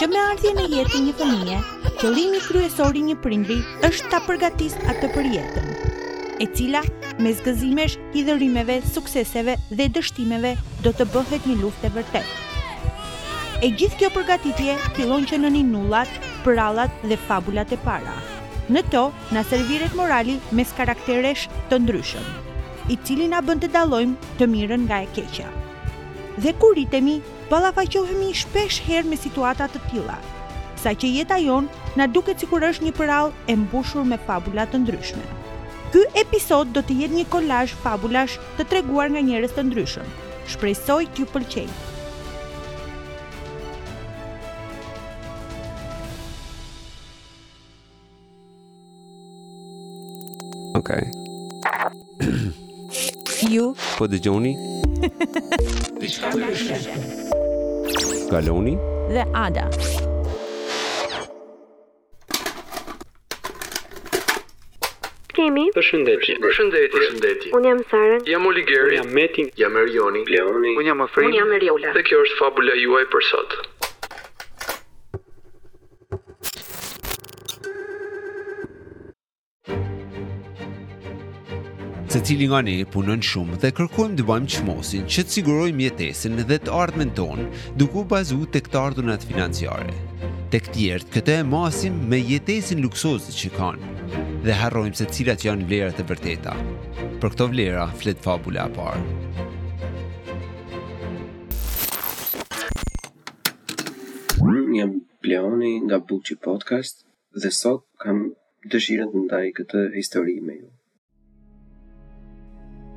Që me ardhjen në jetë të një fëmije, qëllimi kryesor i një prindri është ta përgatisë atë për jetën, e cila mes gëzimesh, hidhërimeve, sukseseve dhe dështimeve do të bëhet një luftë e vërtetë. E gjithë kjo përgatitje fillon që në ninullat, përrallat dhe fabulat e para. Në to na serviret morali mes karakteresh të ndryshëm, i cili na bën të dallojmë të mirën nga e keqja. Dhe kur rritemi, ballafaqohemi shpeshherë me situata të tilla, saqë jeta jonë na duket sikur është një përrallë e mbushur me fabula të ndryshme. Ky episod do të jetë një kolazh fabulash të treguar nga njerëz të ndryshëm. Shpresoj t'ju pëlqejë! Okay. Ju po dëgjoni? Diçka më shumë. Galoni dhe Ada. Kemi. Përshëndetje. Përshëndetje. Përshëndetje. Unë jam Sara. Jam Oligeri. Unë jam Meti. Jam Erioni. Leoni. Unë jam Afrim. Unë jam Eriola. Dhe kjo është fabula juaj për sot. Secili nga ne punon shumë dhe kërkojmë të bëjmë çmos që të sigurojmë jetesën dhe të ardhmen tonë, duke u bazu tek të ardhunat financiare. Tek të tjerët këtë e masim me jetesën luksoze që kanë dhe harrojmë se cilat janë vlerat e vërteta. Për këto vlera, flet fabula e parë. Unë jam Leoni nga Buçi Podcast, dhe sot kam dëshirën të ndaj këtë histori me ju.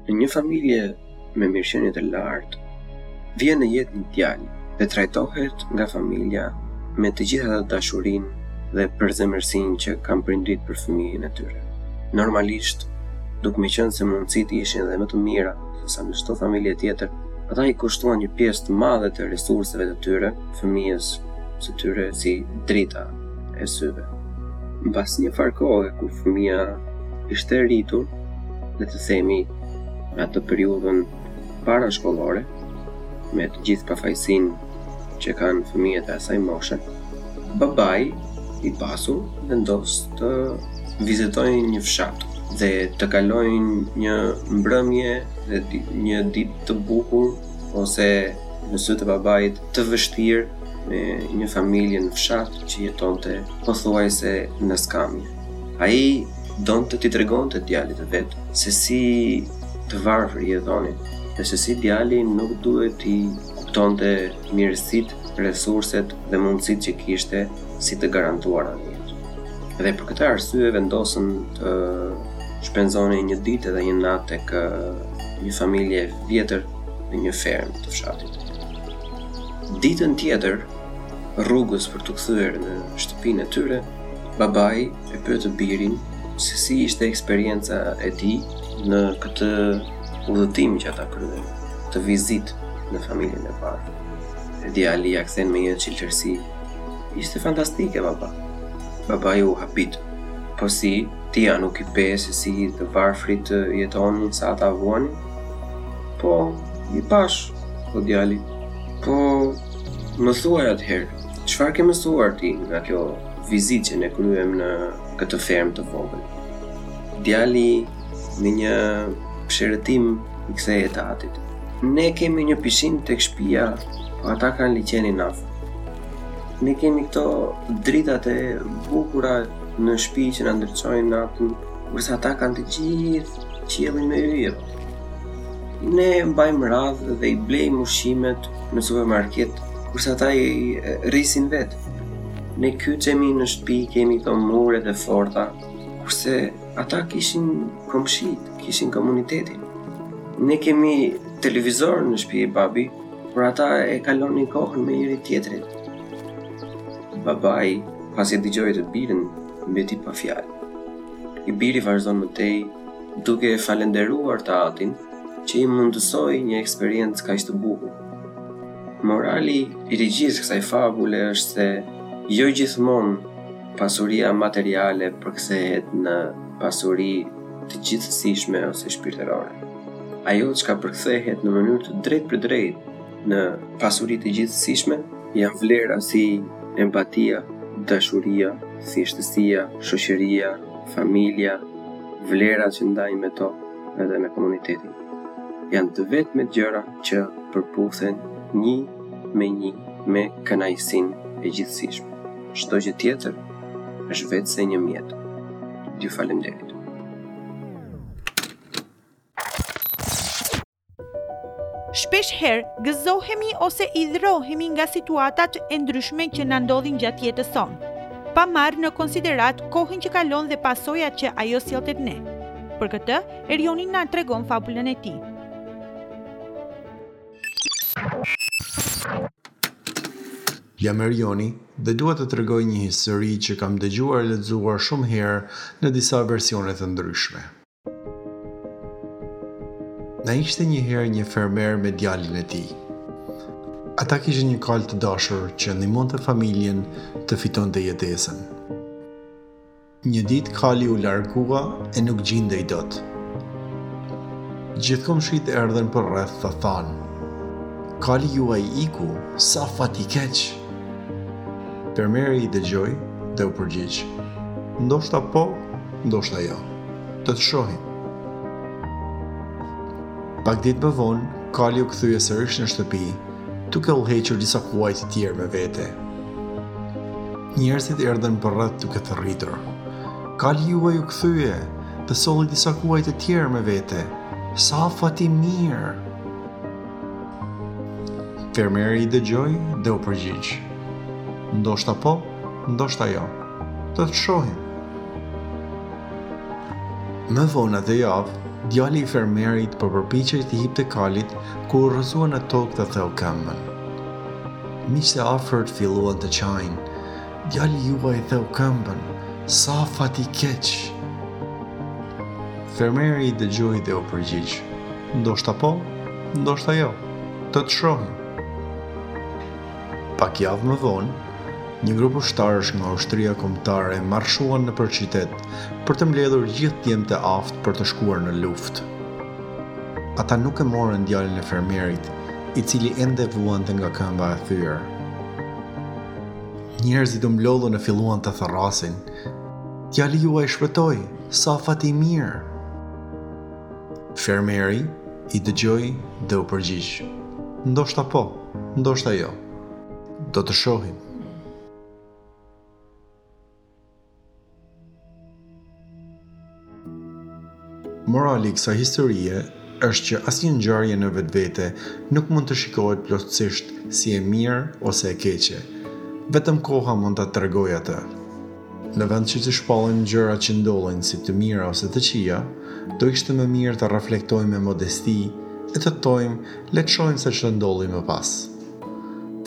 Në një familje me mirëqenie të lartë, vjen në jetë një djalë dhe trajtohet nga familja me të gjithë atë dashurinë dhe përzemërsinë që kanë prindët për fëmijën e tyre. Normalisht, duke meqenë se mundësitë ishin dhe më të mira, sesa në çdo familje tjetër, ata i kushtuan një pjesë të madhe të resurseve të tyre, fëmijës së tyre si drita e syve. Mbas një farë kohe kur fëmija ishte rritur, le të themi në atë periudhën parashkollore, me të gjithë pafajësinë që kanë fëmijët e asaj moshe, babai i pasur vendos të vizitojnë një fshat dhe të kalojnë një mbrëmje dhe një ditë të bukur ose në sytë e babait të vështirë me një familje në fshat që jetonte pothuajse në skamje. Ai donte t'i tregonte djalit të vet se si të varfër jetonin dhe se si djali nuk duhej t'i kuptonte mirësitë, resurset dhe mundësitë që kishte si të garantuara në jetë. Dhe për këtë arsye vendosën të shpenzonin një ditë dhe një natë tek një familje e vjetër në një fermë të fshatit. Ditën tjetër, rrugës për t'u kthyer në shtëpinë e tyre, babai e pyet birin se si ishte eksperienca e tij në këtë udhëtim që ata kryen, këtë vizitë në familjen e parë. E djali ia kthen me një çiltërsi, Ishte fantastike, baba. Babai u habit. Po si, ti a nuk i pe se si të varfrit jetonin sa ata vuanin? Po, i pashë, tha djali. Po, më thuaj atëherë, çfarë ke mësuar ti nga kjo vizitë që ne kryem në këtë fermë të vogël? Djali me një psherëtimë i kthehet të atit. Ne kemi një pishinë tek shpia, po ata kanë liqenin afër. Ne kemi këto dritat e bukura në shpi që na ndriçojnë natën, kurse ata kanë të gjithë qiellin me yje. Ne mbajmë radhë dhe i blejmë ushqimet në supermarket, kurse ata i rrisin vetë. Ne kyçemi në shpi, kemi këto mure të forta, kurse ata kishin komshitë, kishin komunitetin. Ne kemi televizor në shpi, babi, por ata e kalonin kohën me njëri-tjetrin. Babai, pasi e dëgjoi të birin, mbeti pa fjalë. I biri vazhdon më tej. duke e falënderuar të atin që i mundësoi një eksperiencë kaq të bukur. Morali i gjithë kësaj fabule është se jo gjithmonë pasuria materiale përkthehet në pasuri të gjithësishme ose shpirtërore. Ajo çka përkthehet në mënyrë të drejtpërdrejtë në pasuri të gjithësishme, janë vlera si empatia, dashuria, thjeshtësia, shoqëria, familja, vlera që ndajmë me to edhe me komunitetin. Janë të vetmet gjëra që përputhen një me një me kënaqësinë e gjithësishme. Çdo gjë tjetër është veçse një mjet. Ju faleminderit. Shpesh herë gëzohemi ose idhërohemi nga situatat e ndryshme që na ndodhin gjatë jetës sonë, pa marrë në konsideratë kohën që kalon dhe pasojat që ajo sjell tek ne. Për këtë, Erjoni na tregon fabulën e tij. Jam Erjoni dhe dua të tregoj një histori që kam dëgjuar e lexuar shumë herë në disa versione të ndryshme. Na ishte një herë një fermer me djalin e tij. Ata kishin një kalë të dashur që ndihmonte familjen të fitonte jetesën. Një ditë kali u largua e nuk gjendej dot. Gjithë komshinjtë erdhën përreth e thanë. Kali juaj iku, sa fat i keq. Fermeri i dëgjoi dhe u përgjigj. Ndoshta po, ndoshta jo. Do të shohim. Pak ditë më vonë, kali u kthye sërish në shtëpi, duke udhëhequr disa kuaj të tjerë me vete. Njerëzit erdhën përreth duke thërritur. Kali juaj u kthye dhe solli disa kuaj të tjerë me vete. Sa fat i mirë! Fermeri i dëgjoi dhe u përgjigj. Ndoshta po, ndoshta jo. Do të shohim. Më vonë atë javë, djali i fermerit po përpiqej t'i hipte kalit kur u rrëzua në tokë dhe theu këmbën. Miqtë e afërt filluan të qajnë. Djali juaj e theu këmbën. Sa fat i keq. Fermeri i dëgjoi dhe u përgjigj. Ndoshta po, ndoshta jo. Do të shohim. Pak javë më vonë, një grup ushtarësh nga Ushtria Kombëtare marshuan nëpër qytet për të mbledhur gjithë djemtë e aftë për të shkuar në luftë. Ata nuk e morën djalin e fermerit, i cili ende vuante nga këmba e thyer. Njerëzit u mblodhën e filluan të thërrasin, Djali juaj shpëtoi, sa fat i mirë. Fermeri i dëgjoi dhe u përgjigj. Ndoshta po, Ndoshta jo. Do të shohim. Morali i kësaj historie është që asnjë ngjarje në vetvete nuk mund të shikohet plotësisht si e mirë ose e keqe. Vetëm koha mund ta tregojë atë. Në vend që të shpallim gjërat që ndodhin si të mira ose të këqija, do ishte më mirë të reflektojmë me modesti e të thojmë le të shohim se ç'do ndodhë më pas.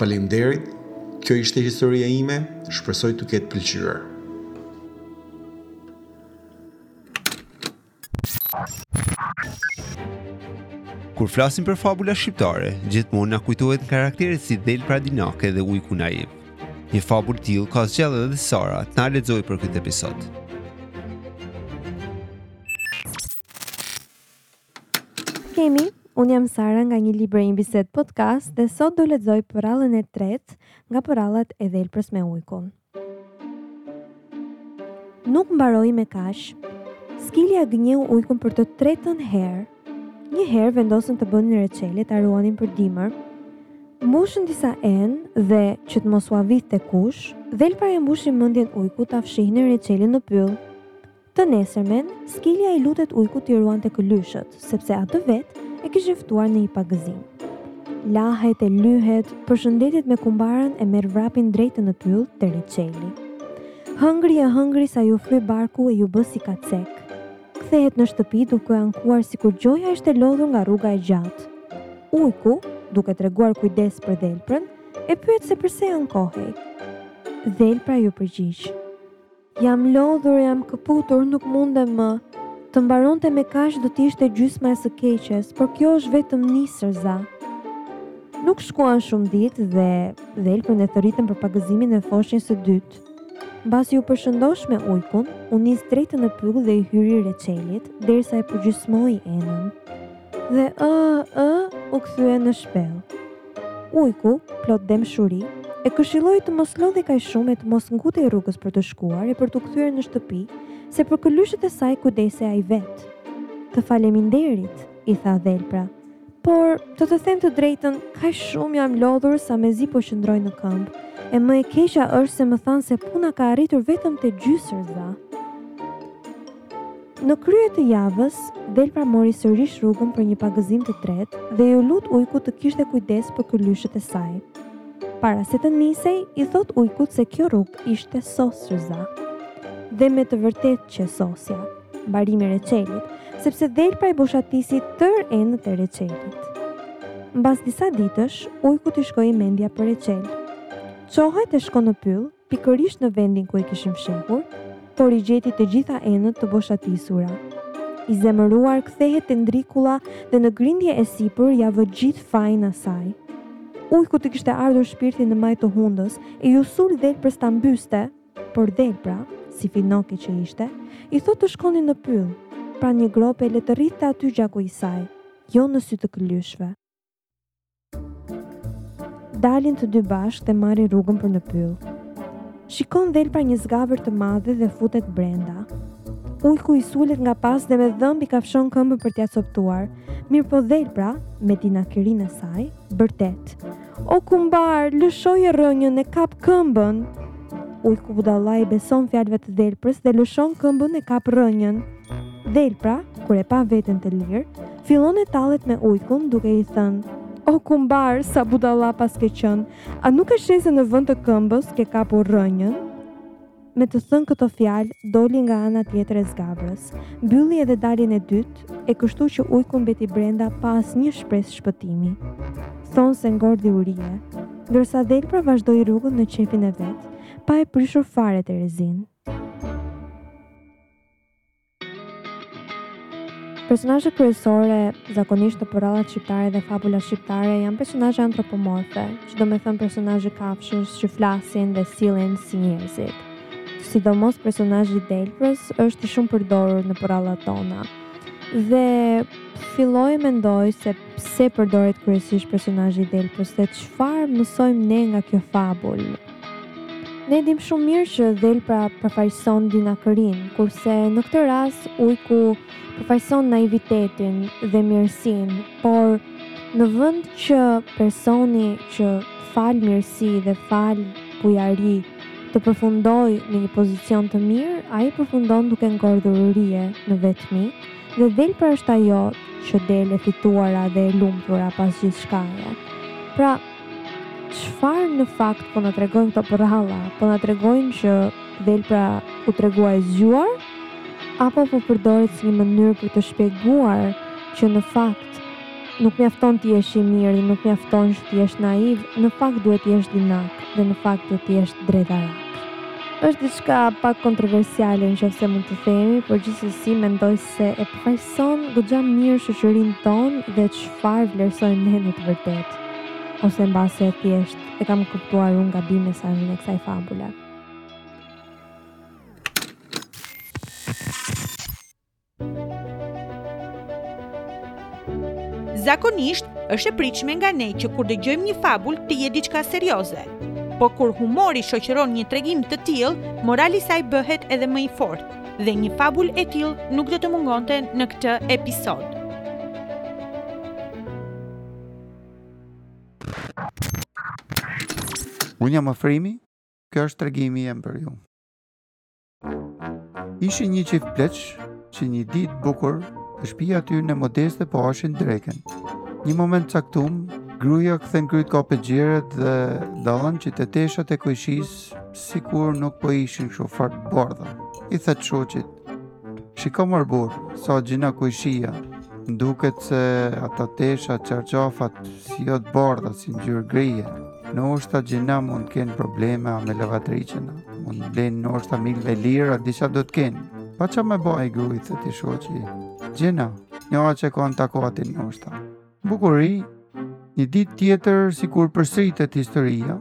Faleminderit. Kjo ishte historia ime, shpresoj t'u ketë pëlqyer. Kur flasim për fabula shqiptare, gjithmonë na kujtohen karakteret si dhelpra dinake dhe ujku naiv. Një fabul të tillë ka zgjedhur edhe Sara, të na lexojë për këtë episod. Ç'kemi, unë jam Sara nga një libër e një bisedë podcast dhe sot do lexoj përrallën e tretë nga përrallat e dhelprës me ujkun. Nuk mbaroi me kaq. Skilja gënjeu ujkun për të tretën herë. Një herë vendosën të bënin reçel e ta ruanin për dimër. Mbushën disa enë dhe, që të mos ua vidhte kush, dhelpra ia mbushi mendjen ujkut ta fshihnin reçelin në pyll. Të nesërmen, Skilja i lutet ujkut t'i ruante këlyshët, sepse atë vetë e kishin ftuar në një pagëzim. Lahet e lyhet, përshëndetet me kumbarën e merr vrapin drejt e në pyll te reçeli. Hëngri e hëngri sa iu fry barku e iu bë si kacek. Kthehet në shtëpi duke u ankuar sikur gjoja ishte lodhur nga rruga e gjatë. Ujku, duke treguar kujdes për dhelprën, e pyet se përse ankohej. Dhelpra iu përgjigj. Jam lodhur jam këputur nuk mundem më Të mbaronte me kaq do të ishte gjysma e së keqes, por kjo është vetëm nisërza. Nuk shkuan shumë ditë dhe dhelprën e thërritën për pagëzimin e foshnjës së dytë. Mbasi u përshëndesh me ujkun, u nis drejt e në pyll dhe i hyri reçelit, derisa e përgjysmoi enën. Dhe ë ë u kthye në shpellë. Ujku, plot dhembshuri, e këshilloi të mos lodhej kaq shumë e të mos ngutej rrugës për të shkuar e për t'u kthyer në shtëpi, se për këlyshët e saj kujdesej ai vetë. Të faleminderit, i tha dhelpra, por, të të them të drejtën, kaq shumë jam lodhur sa mezi po qëndroj në këmbë, e më e keqja është se më thanë se puna ka arritur vetëm te gjysërza. Në krye të javës, dhelpra mori sërish rrugën për një pagëzim të tretë dhe iu lut ujkut të kishte kujdes për këlyshët e saj. Para se të nisej, i thotë ujkut se kjo rrugë ishte sosërza. Dhe me të vërtetë qe sosja, mbarimi i reçelit, sepse dhelpra i boshatisi tërë enët e reçelit. Mbas disa ditësh, ujkut i shkoi mendja për reçel. Çohet e shkon në pyll pikërisht në vendin ku e kishin fshehur, por i gjeti të gjitha enët të boshatisura. I zemëruar kthehet te ndrikulla dhe në grindje e sipër ia vë gjithë fajin asaj. Ujkut i kishte ardhur shpirti në majë të hundës e iu sul dhelprës ta mbyste, por dhelpra, si finoke që ishte, i thotë të shkonin në pyll, pranë një grope le të rridhte aty gjaku i saj, jo në sy të këlyshve. Dalin të dy bashkë dhe marrin rrugën për në pyll. Shikon dhelpra një zgavër të madhe dhe futet brenda. Ujku i sulet nga pas dhe me dhëmbë i kafshon këmbën për t'ia coptuar. Mirëpo dhelpra, me dinakërinë e saj, bërtet. O kumbar, lëshoje rrënjën e kap këmbën! Ujku budalla u beson fjalëve të dhelprës dhe lëshon këmbën e kap rrënjën. Dhelpra, kur e pa veten të lirë, Fillon e tallet me ujkun duke i thënë, O kumbar, sa budalla paske qënë, a nuk e sheh se në vënd të këmbës ke kapur rrënjën? Me të thënë këto fjalë, doli nga ana tjetër e zgavrës, mbylli edhe daljen e dytë, e kështu që ujku mbeti brenda pa asnjë shpresë shpëtimi. Thonë se ngordhi urie, ndërsa dhelpra vazhdoi rrugën në qejfin e vet, pa e prishur fare terezinë. Personazhet kryesore, zakonisht në përrallat shqiptare dhe fabulat shqiptare, janë personazhe antropomorfe, që do me thënë personazhe kafshësh që flasin dhe sillen si njerëzit. Sidomos personazhi i dhelprës është i shumë përdorur në përrallat tona. Dhe filloj e mendoj se pse përdoret kryesisht personazhi i dhelprës dhe çfarë mësojmë ne nga kjo fabul. Ne dimë shumë mirë që dhelpra përfaqëson dinakërinë, kurse në këtë rast ujku përfaqëson naivitetin dhe mirësinë, por në vend që personi që fal mirësi dhe fal bujari të përfundojë në një pozicion të mirë, ai përfundon duke ngordhur urie në vetmi dhe dhelpra është ajo që del e fituara dhe e lumtura pas gjithçkaje. Pra, Çfarë në fakt po na tregojnë këto përralla? Po na tregojnë që dhelpra u tregua e zgjuar apo po përdoret si një mënyrë për të shpjeguar që në fakt nuk mjafton të jesh i mirë, nuk mjafton që të jesh naiv, në fakt duhet të jesh dinak dhe në fakt duhet të jesh dredharak. Është diçka pak kontroversiale nëse mund të themi, por gjithsesi mendoj se e përfaqëson goxha mirë shoqërinë tonë dhe çfarë vlerësojmë ne në të vërtetë. Ose mbase thjesht e kam kuptuar unë gabim mesazhin e kësaj fabule. Zakonisht, është e pritshme nga ne që kur dëgjojmë një fabul të jetë diçka serioze. Por kur humori shoqëron një tregim të tillë, morali i saj bëhet edhe më i fortë. dhe një fabul e tillë nuk do të mungonte në këtë episod. Unë jam Afrimi, ky është tregimi jem për ju. Ishin një çift pleqsh që një ditë t'bukur te shpia atyne modeste po hajshin dreken. Një moment t'caktum, gruja kthen kryt ka penxheret dhe dallon që te teshat e kojshis Sikur nuk po ishin kshu fort t'bardha. I thotë t'shoqit. Shiko mor burr, sa Gjina kojshia. M'duket se ata tesha çarçafat si jo të bardha si ngjyrë gri. Noshta Gjina mund të kenë probleme me lavatriçën. Mund të blenë noshta mjelle lira, disa do të kenë. Pa që me baj gru, thotë i shoqi. Gjina, një aqe ka në takatin noshta. Bukuri, një ditë tjetër sikur përsëritet historia,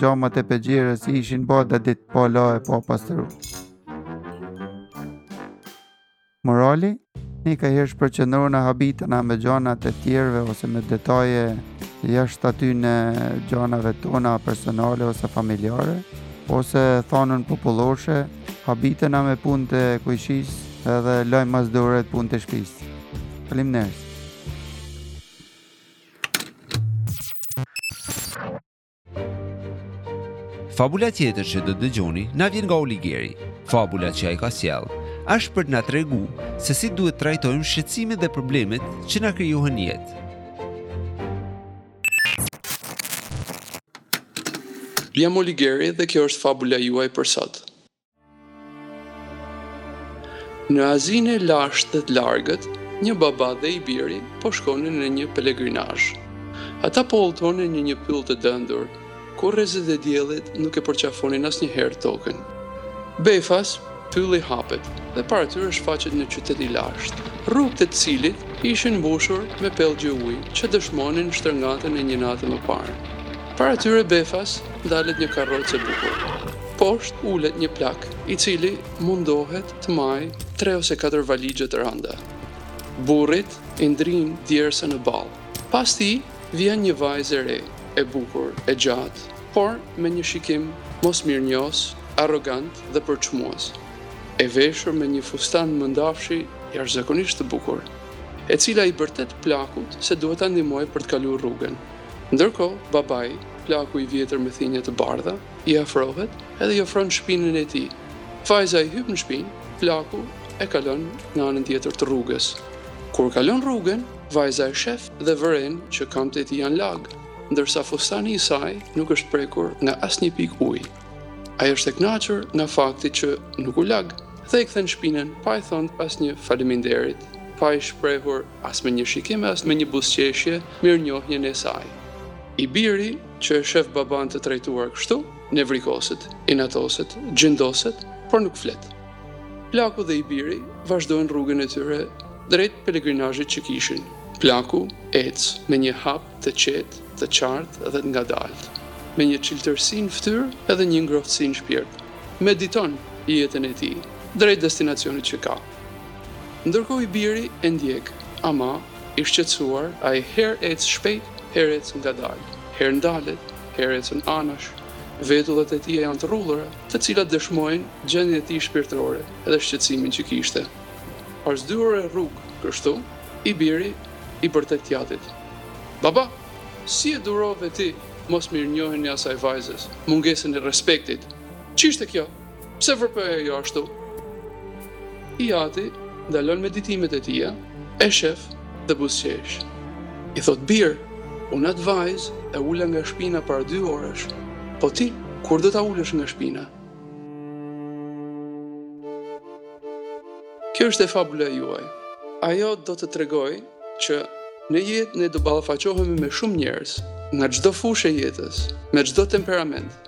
Xhamat e penxheres ishin ba disa ditë pa la e pa pastru. Morali, nganjëherë përqendrohena habitena me gjanat e tjerve ose me detaje jashtë atyne gjanave tona personale ose familjare, ose thanën popullorçe, habitena me punët e kojshis edhe lajm mas dore punët e shpis. Faleminers. Fabula tjetër që do dëgjoni na vjen nga Oligeri. Fabula që ai ka sjell është për na tregu se si duhet të trajtojmë shqetësimet dhe problemet që na krijohen në jetë. Jam Oligeri dhe kjo është fabula juaj për sot. Në Azinë e lashtë dhe të largët, një baba dhe i biri po shkonin në një pelegrinazh. Ata po udhëtonin në një pyll të dëndur, ku rrezet e diellit nuk e përqafonin asnjëherë tokën. Befas, pylli hapet dhe para tyre shfaqet një qytet i lashtë, rrugët e të cilit ishin mbushur me pellgje uji që dëshmonin shtërngatën e një nate më parë. Para tyre befas ndalet një karrocë e bukur. Poshtë ulet një plak, i cili mundohet të majë tre ose katër valixhe të randa. Burrit i ndrin djersa në ballë. Pas tij vjen një vajzë e re, e bukur, e gjatë, por me një shikim mosmirënjohës, arrogant dhe përçmues, e veshur me një fustan mëndafshi jashtëzakonisht të bukur, e cila i bërtet plakut se duhet ta ndihmojë për të kalu rrugën. Ndërkohë, babai, plaku i vjetër me thinja të bardha, i afrohet edhe i ofron shpinën e tij. Vajza i hyp në shpinë, plaku e kalon në anën tjetër të rrugës. Kur kalon rrugën, vajza e shef dhe vëren që këmbët e tij janë lag, ndërsa fustani i saj nuk është prekur nga asnjë pikë uji. Ajo është e kënaqur nga fakti që nuk u lag dhe i kthen shpinën pa i thënë asnjë faleminderit, pa i shprehur As me një shikim e as me një buzëqeshje mirënjohjen e saj. I biri që e shef babanë të trajtuar kështu, nevrikoset, inatoset, gjindoset, por nuk flet. Plaku dhe i biri vazhdojnë rrugën e tyre drejt pelegrinazhit që kishin. Plaku ec me një hap të qetë, të qartë dhe të ngadaltë, me një çiltërsi në fytyrë edhe një ngrohtësi në shpirt. Mediton jetën e tij, drejt destinacionit që ka. Ndërkohë i biri e ndjek, ama, i shqetësuar, ai herë ecë shpejt, herë ecë ngadalë, herë ndalet, herë ecën anash. Vetullat e tija janë të rrudhura, të cilat dëshmojnë gjendjen e tij shpirtërore dhe shqetësimin që kishte. Pas dy orë rrugë kështu, i biri i bërtet t'jatit, Baba, si e durove ti mosmirënjohjen e asaj vajzës, mungesën e respektit! Ç'ishte kjo? Pse veproi ajo ashtu? I ati ndalon meditimet e tia, e shef dhe buzëqesh. I thotë bir, unë atë vajzë e ula nga shpina para dy orësh, po ti kur do ta ulësh nga shpina? Kjo është fabula juaj. Ajo do të tregojë që në jetë ne do ballafaqohemi me shumë njerëz, nga çdo fushë e jetës, me çdo temperament.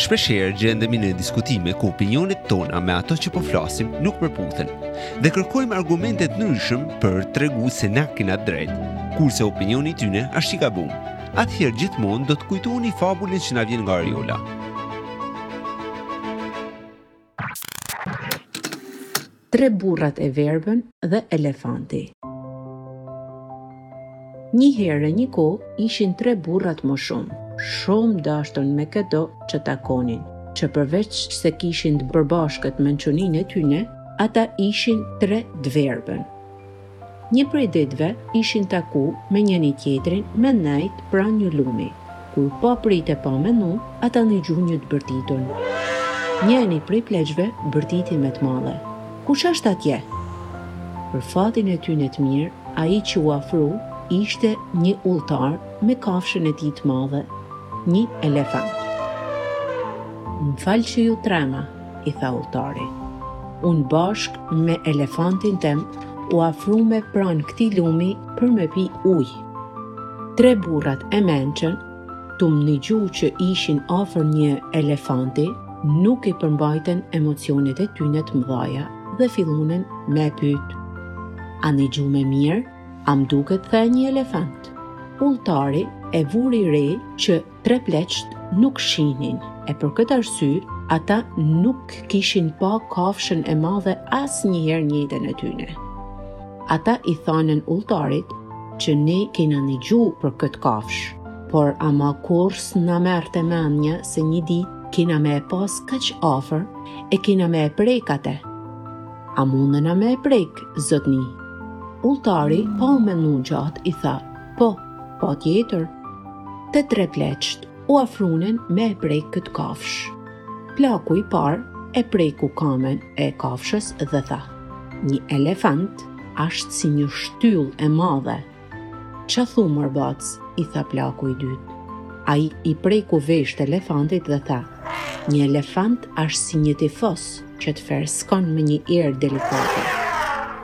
Shpeshherë gjendemi në diskutime ku opinionet tona me ato që po flasim nuk përputhen dhe kërkojmë argumente të ndryshëm për të tregu se na kena të drejtë, kurse opinioni i tyne është i gabun. Atëherë gjithmonë do të kujtoni fabulën që na vjen nga Arjola. Tre burrat e verbër dhe elefanti. Një herë e një kohë ishin tre burra të mençëm, shumë të dashtun me këdo që takonin, që përveç se kishin të përbashkët mençuninë e tyne, ata ishin tre të verbër. Një prej ditëve ishin taku me njëni-tjetrin me nejt pranë një lumi. Kur papritë e pa menu, ata nëgjun një të bërtitun. Njëni prej pleqve bërtiti me të madhe, Kush asht atje? Për fatin e tyne të mirë, ai që u afru ishte një udhëtar me kafshën e tij të madhe, një elefant. M'falni që ju trema, i tha udhëtari. Unë bashk me elefantin tem u afrumë pran këtij lumi për me pi uj. Tre burrat e mençëm, tu nëgju që ishin afër një elefanti, nuk i përmbajten emocionet e tyne t'mdhaja dhe fillunë me pyt. A nëgjumë mirë, a m'duket the një elefant. Udhtari e vuri re që Tre pleqt nuk shihnin, e për këtë arsye, ata nuk kishin pa kafshën e madhe asnjëherë n'jetën e tyne. Ata i thanë udhtarit që ne kena nëgju për këtë kafshë, por ama kurrë s'na merrte mendja se një ditë kena me e pas kaq afër e kena me e prek atë. A mundëna me e prek, zotni? Udhtari, pa u menu gjatë, i tha, Po, patjetër. Të tre pleqt u afrunë me e prek këtë kafshë. Plaku i parë e preku kamën e kafshës dhe tha, një elefant asht si një shtyllë e madhe. Ça thu mor bac, i tha plaku i dytë. Ai i preku veshtë e elefantit dhe tha, një elefant asht si një tifoz, që të freskon me një erë delikate.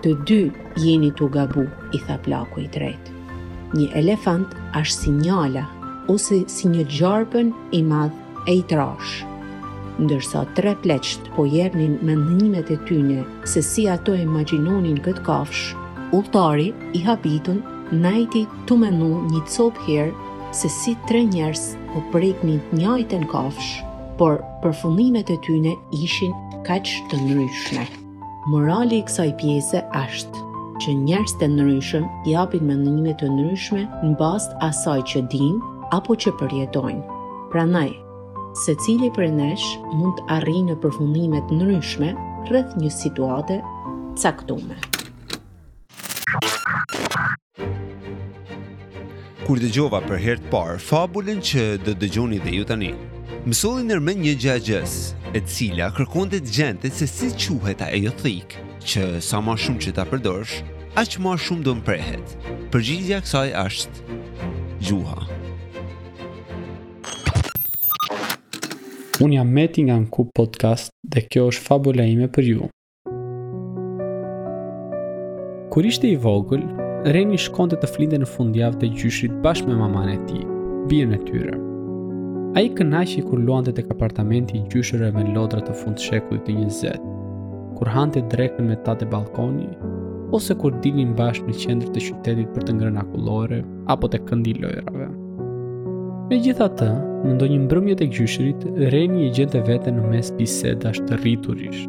Të dy jeni tu gabu, i tha plaku i tretë. Një elefant asht si njala, ose si një gjarpën i madh e i trash. Ndërsa tre pleqt po jepnin mendimet e tyne se si ata e imagjinonin këtë kafshë, udhtari i habitun nejti tu menu një copë herë se si tre njerëz po preknin t'njajtën kafshë, por përfundimet e tyne ishin kaq të ndryshme. Morali i kësaj pjese është që njerëz të ndryshëm japin mendime të ndryshme në bazë t'asaj që dinë apo që përjetojnë. Prandaj, secili prej nesh mund të arrijë në përfundime të ndryshme rreth një situate t'caktume. Kur dëgjova për herë të parë fabulën që do të dëgjoni dhe ju tani, më solli ndërmend një gjëegjëzë, e cila kërkonte të gjente se si quhet ajo thikë, që sa ma shumë që ta përdorsh, aq ma shumë do mprehet. Përgjigjja e kësaj është gjuha. Unë jam Meti nga Nku Podcast dhe kjo është fabula ime për ju. Kur ishte i vogël, Reni shkonte të flinte në fundjavë te gjyshërit bashkë me mamanë e tij, bijën e tyre. Ai kënaqej kur luante tek apartamenti i gjyshërve me lodra të fundshekullit të njëzetë, kur hante drekën me ta te ballkoni, ose kur dilin bashkë në qendër të qytetit për të ngrënë akullore, apo te këndi i lojërave. Megjithatë, në ndonjë mbrëmje te gjyshërit, Reni e gjente veten në mes bisedash të rriturish.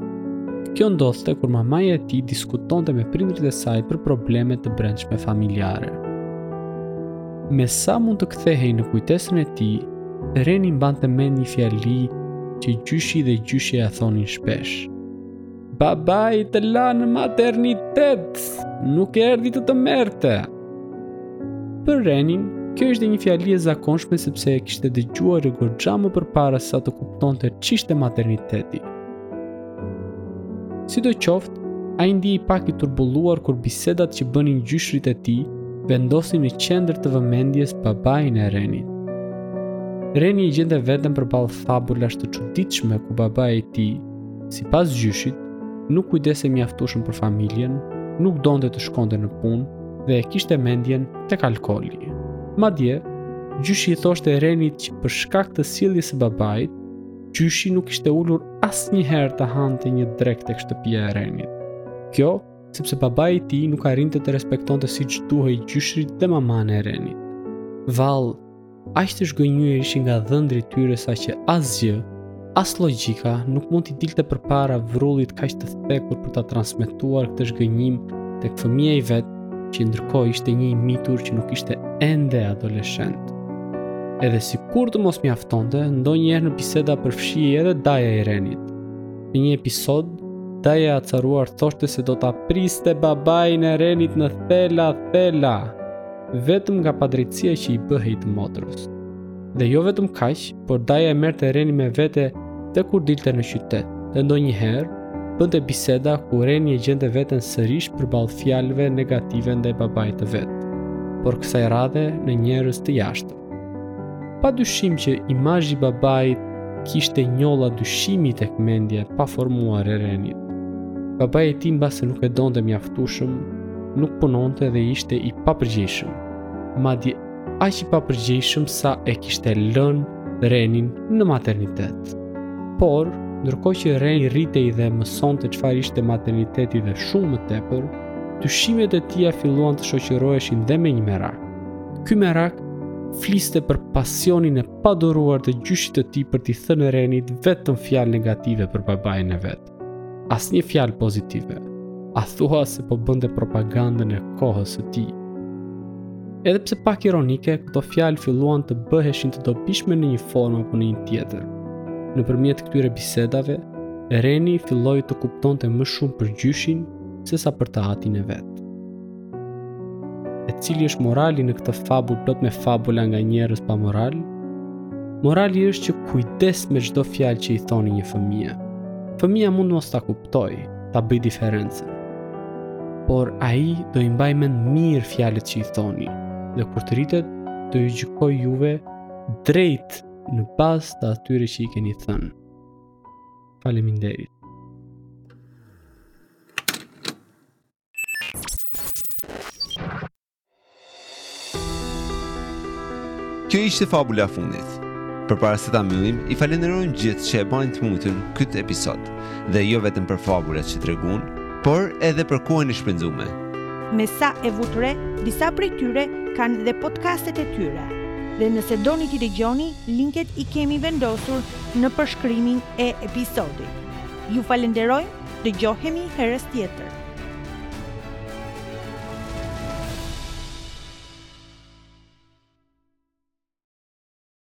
Kjo ndodhte kur mamaja e tij diskutonte me prindërit e saj për probleme të brendshme familjare. Me sa mund të kthehej në kujtesën e tij, Reni mbante mend një fjali që gjyshi dhe gjyshja e thonin shpesh. Babai të la në maternitet, nuk erdhi të të merrte. Për Renin, kjo ishte një fjali e zakonshme sepse e kishte dëgjuar goxha më përpara se sa të kuptonte ç'ishte materniteti. Sidoqoftë, ai ndihej pak i turbulluar kur bisedat që bënin gjyshërit e tij, vendosin në qendër të vëmendjes babain e Renit. Reni e gjente veten përballë fabulash të çuditshme ku babai i tij, Sipas gjyshit, nuk kujdesej mjaftueshëm për familjen, nuk donte të shkonte në punë dhe e kishte mendjen tek alkooli. Madje, gjyshi i thoshte Renit që për shkak të sjelljes së babait, gjyshi nuk ishte ulur asnjëherë të hante një drekë tek shtëpia e Renit. Kjo sepse babai i tij nuk arrinte të respektonte siç duhej gjyshërit dhe mamanë e Renit. Vallë, aq të zhgënjyer ishin nga dhëndri i tyre saqë asgjë, as logjika nuk mund t'i dilte përpara vrullit kaq të thekur për ta transmetuar këtë zhgënjim tek fëmija i vet, që ndërkohë ishte një i mitur që nuk ishte ende adoleshent. Edhe sikur të mos mjaftonte, ndonjëherë në biseda përfshihej edhe daja i Renit. Në një episod, daja i acaruar thoshte se do ta priste babain e Renit në thela-thela. vetëm nga padrejtësia që i bëhej të motrës. Dhe jo vetëm kaq, por daja e merrte Renin me vete dhe kur dilte në qytet. Dhe ndonjëherë bënte biseda ku Reni e gjente veten sërish përballë fjalëve negative ndaj babait të vet. Por kësaj radhe me njerëz të jashtëm. Pa dyshim që imazhi i babait kishte njolla dyshimi tek mendja e paformuar e Renit. Babai i tij mbase nuk e donte mjaftueshëm, nuk punonte dhe ishte i papërgjegjshëm. Madje aq i papërgjegjshëm sa e kishte lënë Renin në maternitet. Por, ndërkohë që Reni rritej dhe mësonte çfarë ishte materniteti dhe shumë më tepër, dyshimet e tija filluan të shoqëroheshin dhe me një merak. Ky merak fliste për pasionin e paduruar të gjyshit të tij për t'i thënë Renit vetëm fjalë negative për babain e vet. Asnjë fjalë pozitive. A thua se po bënte propagandën e kohës së tij? Edhe pse pak ironike, këto fjalë filluan të bëheshin të dobishme në një formë apo në një tjetër. Nëpërmjet këtyre bisedave, Reni filloi të kuptonte më shumë për gjyshin sesa për të atin e vet. E cili është morali në këtë fabull plot me fabula nga njerëz pa moral? Morali është që kujdes me çdo fjalë që i thoni një fëmije. Fëmija mund mos ta kuptojë, ta bëjë diferencën. Por ai do i mbajë mend mirë fjalët që i thoni dhe kur të rritet do ju gjykojë juve drejt në bazë të atyre që i keni thënë. Faleminderit. Kjo ishte fabula fundit. Përpara se ta mbyllim, i falënderojmë gjithë që e banë të mujtun këtë episod, dhe jo vetëm për fabulat që tregunë, por edhe për kohën e shpenzume. Me sa e vutë re, disa prej tyre kanë dhe podcastet e tyre. Dhe nëse doni t'i dëgjoni, linket i kemi vendosur në përshkrimin e episodit. Ju falënderojmë Dëgjohemi herës tjetër.